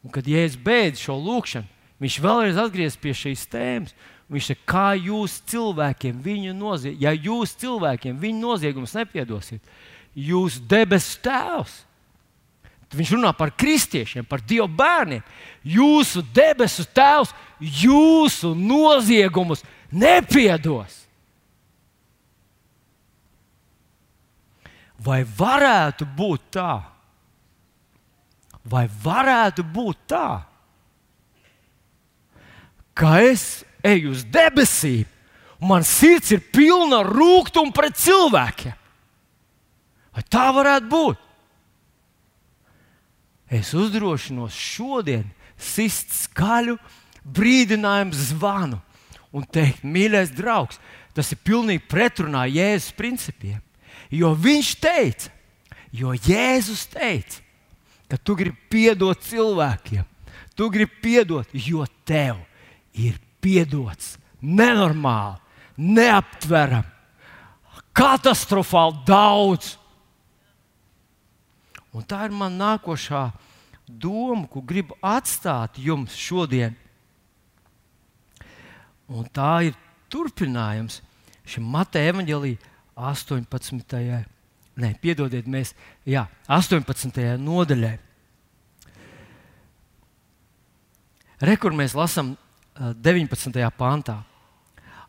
Un, kad Jēzus beidz šo lūkšanu, viņš vēlreiz atgriežas pie šīs tēmas Viņš saka, kā jūs cilvēkiem viņu noziegums, ja jūs cilvēkiem viņu noziegums nepiedosiet, jūs debesu tēvs. Viņš runā par kristiešiem, par Dieva bērniem. Jūsu debesu tēvs jūsu noziegumus nepiedos. Vai varētu būt tā? Vai varētu būt tā, ka es eju uz debesīm, un man sirds ir pilna rūkuma pret cilvēkiem. Vai tā varētu būt? Es uzdrošinos šodien sist skaļu brīdinājumu zvanu un teikt, mīļais draugs, tas ir pilnīgi pretrunā Jēzus principiem. Jo viņš teica, jo Jēzus teica, ka tu gribi piedot cilvēkiem, tu gribi piedot, jo tev ir piedots, nenormāli, neaptverami, katastrofāli daudz. Un tā ir mana nākošā doma, ko gribu atstāt jums šodien. Un tā ir turpinājums šim Mateja evanģēlīja 18. Nē, piedodiet, mēs jā, 18. nodaļai. Rekur mēs lasām 19. pāntā.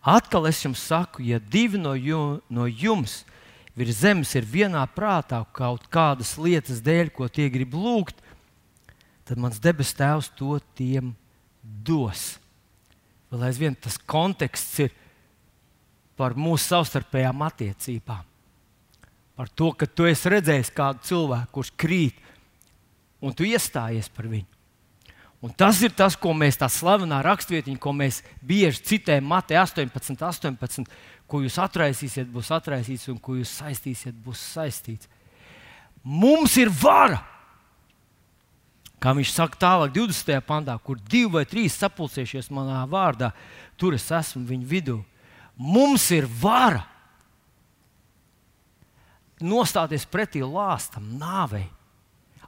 Atkal es jums saku, ja divi no, ju, no jums virs zemes ir vienā prātā kaut kādas lietas dēļ, ko tie grib lūgt, tad mans debes tēvs to tiem dos. Vēl aizvien tas konteksts ir par mūsu savstarpējām attiecībām. Par to, ka tu esi redzējis kādu cilvēku, kurš krīt, un tu iestājies par viņu. Un tas ir tas, ko mēs tā slavenā rakstvietiņā, ko mēs bieži citējam, Mateja 18, 18, ko jūs atraisīsiet, būs atraisīts, un ko jūs saistīsiet, būs saistīts. Mums ir vara! Kā viņš saka tālāk, 20. pantā, kur divi vai trīs sapulcējušies manā vārdā, tur es esmu viņu vidū. Mums ir vara nostāties pretī lāstam, nāvei,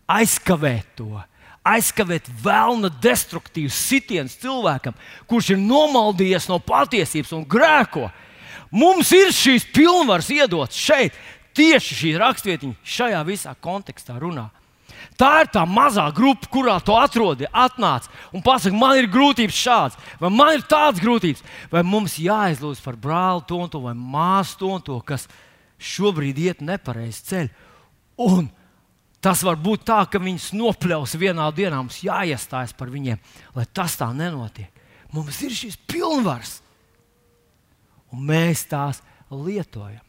aizkavēt to, aizkavēt vēlna destruktīvus sitienus cilvēkam, kurš ir nomaldījies no patiesības un grēko. Mums ir šīs pilnvaras iedotas šeit, tieši šī rakstvietiņa, šajā visā kontekstā runā. Tā ir tā mazā grupa, kurā tu atrodi, atnāc un pasaki, man ir grūtības šādas, vai man ir tādas grūtības, vai mums jāizlūdz par brāli to un to, vai māsu to un to, kas šobrīd iet nepareizi ceļu. Un tas var būt tā, ka viņus nopļaus vienā dienā, mums jāiestājas par viņiem, lai tas tā nenotiek. Mums ir šīs pilnvaras, un mēs tās lietojam.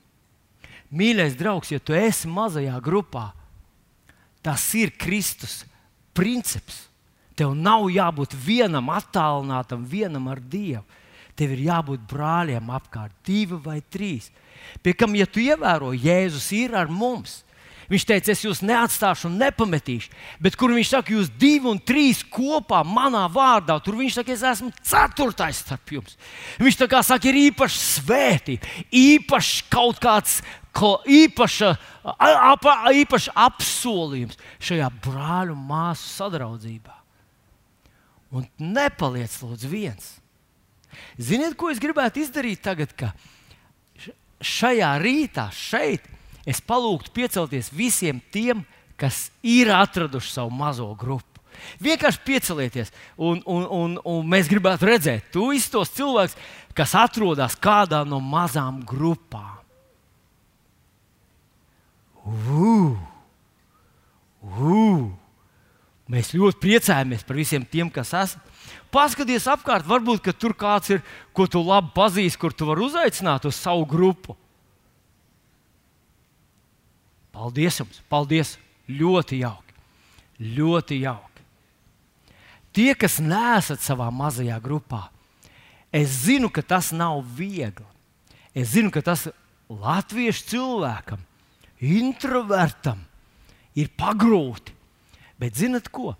Mīļais draugs, ja tu esi mazajā grupā, Tas ir Kristus princips. Tev nav jābūt vienam attālinātam, vienam ar Dievu. Tev ir jābūt brāļiem apkārt, divi vai trīs. Pie kam, ja tu ievēro, Jēzus ir ar mums. Viņš teica, es jūs neatstāšu un nepametīšu. Bet kur viņš saka, jūs divi un trīs kopā manā vārdā, tur viņš saka, es esmu ceturtais starp jums. Viņš tā kā saka, ir īpaši svētība, īpaši kaut kāds īpaša, ap, īpaša apsolījums šajā brāļu māsu sadraudzībā. Un nepaliec lūdzu viens. Ziniet, ko es gribētu izdarīt tagad? Šajā rītā, šeit, es palūgtu piecelties visiem tiem, kas ir atraduši savu mazo grupu. Vienkārši piecelieties, un, un, un, un mēs gribētu redzēt, tu tos cilvēkus, kas atrodas kādā no mazām grupām. Uh, uh. Mēs ļoti priecājamies par visiem tiem, kas esat. Paskaties apkārt, varbūt tur kāds ir, ko tu labi pazīsti, kur tu vari uzaicināt uz savu grupu. Paldies jums! Paldies! Ļoti jauki! Ļoti jauki! Tie, kas nesat savā mazajā grupā, es zinu, ka tas nav viegli. Es zinu, ka tas latviešu cilvēkam introvertam ir pagrūti. Bet zinat ko?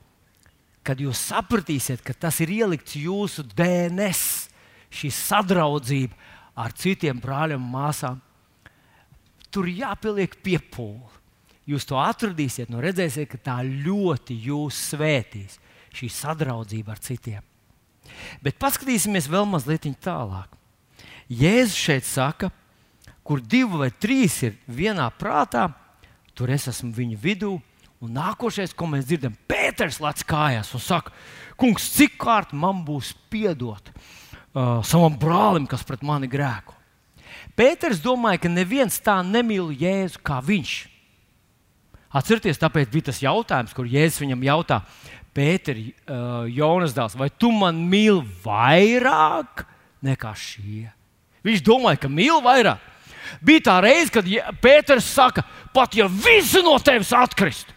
Kad jūs sapratīsiet, ka tas ir ielikts jūsu DNS, šī sadraudzība ar citiem brāļiem un māsām, tur jāpieliek piepūle. Jūs to atradīsiet, nu redzēsiet, ka tā ļoti jūs svētīs, šī sadraudzība ar citiem. Bet paskatīsimies vēl mazliet tālāk. Jēzus šeit saka, ka kur divi vai trīs ir vienā prātā, tur es esmu viņu vidū. Un nākošais, ko mēs dzirdam, Pēters lec kājās un saka, kungs, cik kārt man būs piedot uh, savam brālim, kas pret mani grēko. Pēters domāja, ka neviens tā nemīl Jēzu kā viņš. Atcerieties, tāpēc bija tas jautājums, kur Jēzus viņam jautā, Pēter, uh, Jonas dēls, vai tu man mīli vairāk nekā šie? Viņš domāja, ka mīl vairāk. Bija tā reize, kad Pēters saka, pat ja visi no tevis atkristu,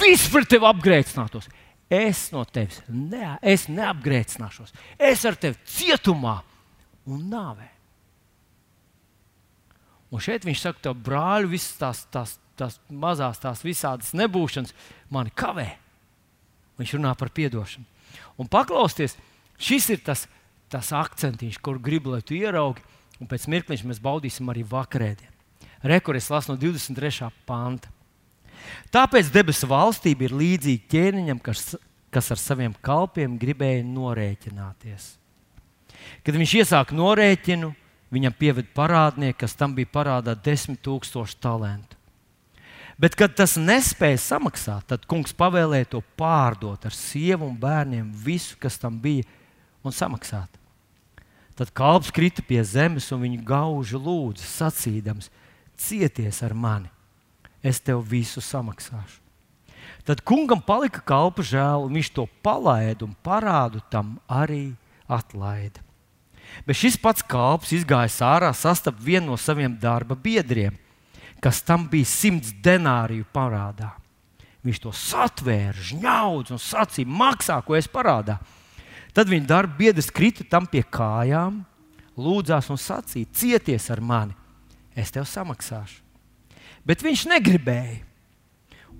viss pret tevi apgrēcinātos, es no tevis ne, es neapgrēcināšos. Es ar tevi cietumā un nāvē. Un šeit viņš saka, tev brāļi, visas tās, tās, tās mazās, tās visādas nebūšanas mani kavē. Viņš runā par atdošanu. Un paklausieties, šis ir tas tas akcentiņš, kur gribu, lai tu ieraugi, un pēc mirkliņa mēs baudīsim arī vakarēdienu. Rekords lasu no 23. panta. Tāpēc debesu valstība ir līdzīga ķēniņam, kas, kas ar saviem kalpiem gribēja norēķināties. Kad viņš iesāka norēķinu, viņam pieveda parādnieku, kas tam bija parādā desmit tūkstošu talantu. Bet, kad tas nespēja samaksāt, tad kungs pavēlēja to pārdot ar sievu un bērniem, visu, kas tam bija, un samaksāt. Tad kalps krita pie zemes un viņa gauži lūdza, sacīdams: Cieties ar mani, es tev visu samaksāšu. Tad kungam palika kalpa žēl, un viņš to palaida un parādu tam arī atlaida. Bet šis pats kalps izgāja ārā, sastapa vienu no saviem darba biedriem, kas tam bija simts denāriju parādā. Viņš to satvēra, žņaudz un sacīja: Maksā, ko es parādā. Tad viņa darba biedrs krita tam pie kājām, lūdzās un sacīja: Cieties ar mani, es tev samaksāšu. Bet viņš negribēja.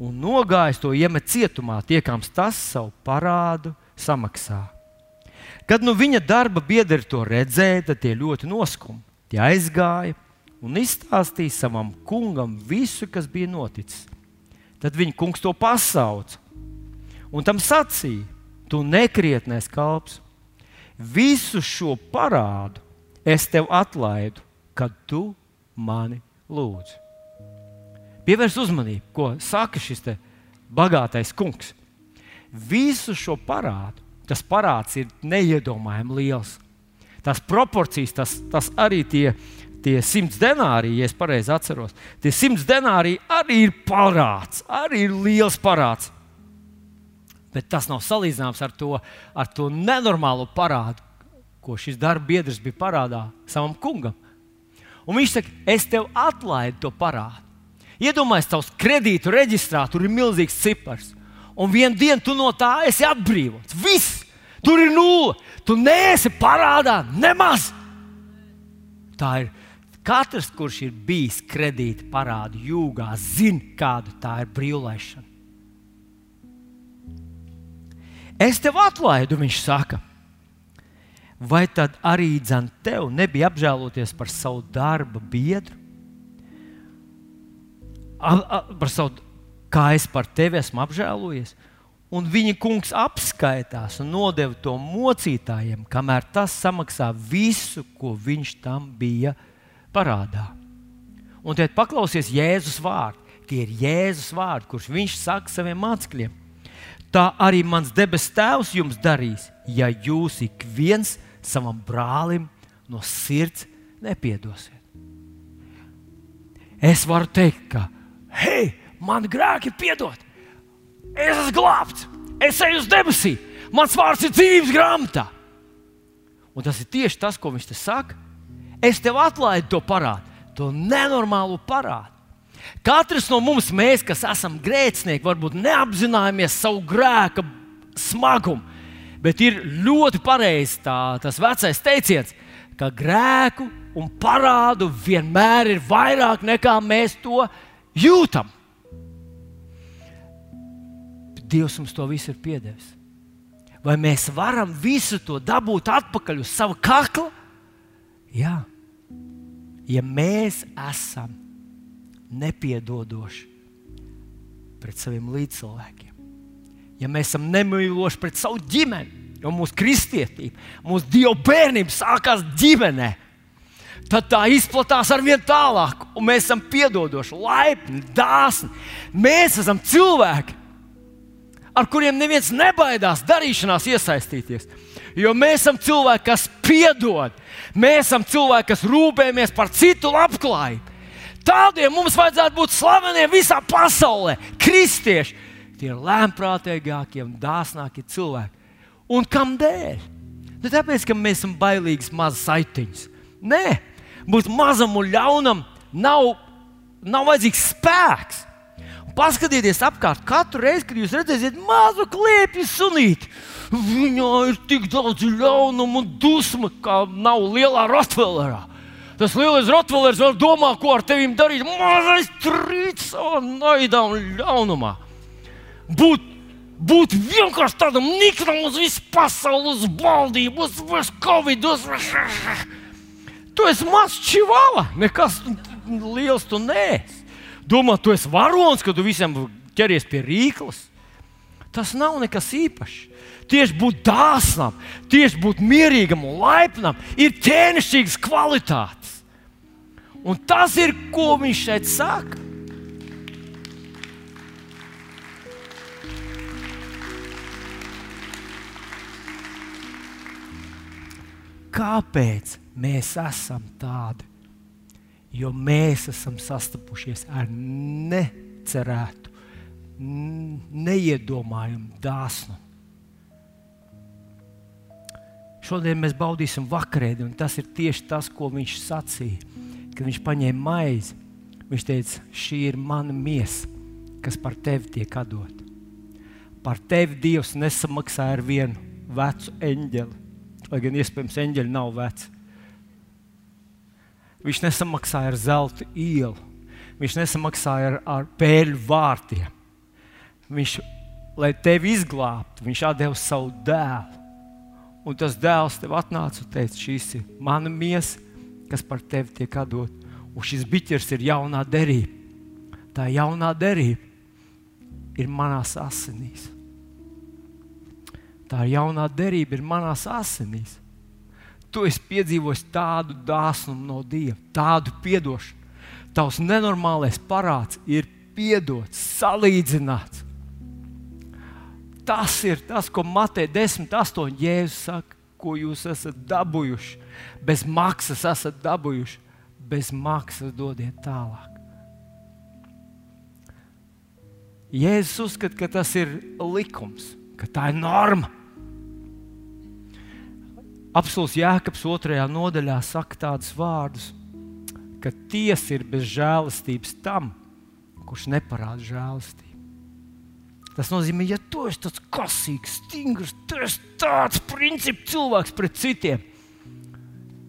Un nogājis to iemet cietumā, tiekams tas savu parādu samaksā. Kad nu viņa darba biedri to redzēja, tad tie ļoti noskuma. Tie aizgāja un izstāstīja savam kungam visu, kas bija noticis. Tad viņa kungs to pasauca un tam sacīja: Tu nekrietnēs kalps, visu šo parādu es tev atlaidu, kad tu mani lūdzi. Pievērs uzmanību, ko saka šis bagātais kungs. Visu šo parādu, tas parāds ir neiedomājami liels. Tās proporcijas, tas, tas arī tie, tie simts denāriji, ja es pareizi atceros, tie simts denāriji arī ir parāds, arī ir liels parāds. Bet tas nav salīdzināms ar to, ar to nenormālo parādu, ko šis darba biedrs bija parādā savam kungam. Un viņš saka, es tev atlaidu to parādu. Iedomājieties, tavs kredītu reģistrā tur ir milzīgs cipars. Un vienā dienā tu no tā esi atbrīvots. Viss, tur ir nulle. Tu neesi parādā nemaz. Tā ir. Katrs, kurš ir bijis kredīta parādu jūgā, zina, kāda tā ir brīvlaišana. Es tev atlaidu, viņš saka. Vai tad arī dzan tev nebija apžēloties par savu darba biedru? A, a, par savu, kā es par tevi esmu apžēlojies? Un viņa kungs apskaitās un nodeva to mocītājiem, kamēr tas samaksā visu, ko viņš tam bija parādā. Un tad paklausies Jēzus vārdu. Tie ir Jēzus vārdi, kurš viņš saka saviem mācekļiem. Tā arī mans debes tēvs jums darīs, ja jūs ik viens savam brālim no sirds nepiedosiet. Es varu teikt, ka, hei, man grēki ir piedot, es esmu glābts, es eju uz debesīm, mans vārds ir dzīves grāmatā. Un tas ir tieši tas, ko viņš te saka. Es tev atlaidu to parādu, to nenormālu parādu. Katrs no mums, mēs, kas esam grēcinieki, varbūt neapzināmies savu grēka smagumu, Bet ir ļoti pareizi tas vecais teiciens, ka grēku un parādu vienmēr ir vairāk nekā mēs to jūtam. Dievs mums to visu ir piedevis. Vai mēs varam visu to dabūt atpakaļ uz savu kaklu? Jā, ja mēs esam nepiedodoši pret saviem līdzcilvēkiem ja mēs esam nemīloši pret savu ģimeni, jo mūsu kristietība, mūsu dievu bērnība sākās ģimenē, tad tā izplatās ar vien tālāk, un mēs esam piedodoši, laipni, dāsni. Mēs esam cilvēki, ar kuriem neviens nebaidās darīšanās iesaistīties. Jo mēs esam cilvēki, kas piedod, mēs esam cilvēki, kas rūpējamies par citu labklājību. Tādiem mums vajadzētu būt slaveniem visā pasaulē, kristieši tie ir lēmprātīgākie un dāsnākie cilvēki. Un kādēļ? Ne tāpēc, ka mēs esam bailīgs mazs saitiņš. Nē, būt mazam un ļaunam nav, nav vajadzīgs spēks. Paskatieties apkārt, katru reizi, kad jūs redzēsiet mazu kliepju sunīti. Viņā ir tik daudz ļaunuma un dusmu, kā nav lielā Rotvellerā. Tas lielais Rotvellers var domāt, ko ar tevi darīt. Mazais trīcis savā naidā un ļaunumā būt, būt vienkārši tādam niknam uz visu pasauli, uz valdību, uz, uz covid. Uz... Tu esi mazs čivāla, nekas liels tu neesi. Domā, tu esi varonis, ka tu visam ķeries pie rīklas. Tas nav nekas īpašs. Tieši būt dāsnam, tieši būt mierīgam un laipnam ir ķēnišķīgas kvalitātes. Un tas ir, ko viņš šeit saka. Kāpēc mēs esam tādi? Jo mēs esam sastapušies ar necerētu, neiedomājumu dāsnu. Šodien mēs baudīsim vakarēdi, un tas ir tieši tas, ko viņš sacīja. Kad viņš paņēma maizi, viņš teica, šī ir mana miesa, kas par tevi tiek atdota. Par tevi Dievs nesamaksāja ar vienu vecu eņģeli lai gan iespējams eņģeļi nav veci. Viņš nesamaksāja ar zelta ielu, viņš nesamaksāja ar, ar pēļu vārtiem. Viņš, lai tevi izglābtu, viņš deva savu dēlu. Un tas dēls tev atnāca un teica, šīs ir mana miesa, kas par tevi tiek atdota. Un šis biķers ir jaunā derība. Tā jaunā derība ir manās asinīs. Tā jaunā derība ir manās asinīs. Tu esi piedzīvojis tādu dāsnumu no Dieva, tādu piedošanu. Tavs nenormālais parāds ir piedots, salīdzināts. Tas ir tas, ko Matei 10, 8 Jēzus saka, ko jūs esat dabūjuši. Bez maksas esat dabūjuši, bez maksas dodiet tālāk. Jēzus uzskata, ka tas ir likums ka tā ir norma. Apsolus Jēkabs otrajā nodaļā saka tādus vārdus, ka tiesa ir bez žēlastības tam, kurš neparāda žēlastību. Tas nozīmē, ja tu esi tāds kasīgs, stingrs, tu esi tāds princips cilvēks pret citiem,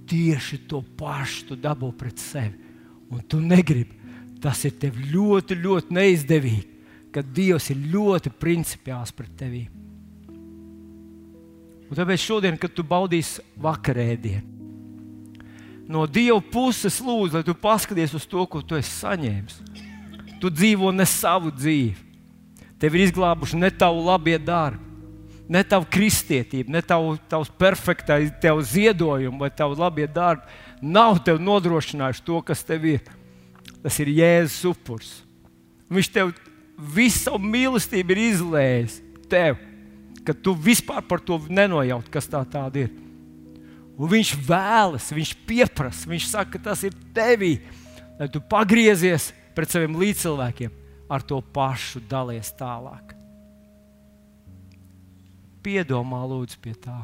tieši to pašu tu dabū pret sevi. Un tu negribi. Tas ir tev ļoti, ļoti neizdevīgi, ka Dievs ir ļoti principiāls pret tevi. Un tāpēc šodien, kad tu baudīsi vakarēdienu, no Dieva puses lūdzu, lai tu paskaties uz to, ko tu esi saņēmis. Tu dzīvo ne savu dzīvi. Tev ir izglābuši ne tavu labie darbi, ne tavu kristietību, ne tavu, tavs perfektais, tev ziedojumu vai tavu labie darbi. Nav tev nodrošinājuši to, kas tev ir. Tas ir Jēzus upurs. Viņš tev visu savu mīlestību ir izlējis tev ka tu vispār par to nenojauti, kas tā tāda ir. Un viņš vēlas, viņš pieprasa, viņš saka, ka tas ir tevī, lai tu pagriezies pret saviem līdzcilvēkiem, ar to pašu dalies tālāk. Piedomā, lūdzu, pie tā.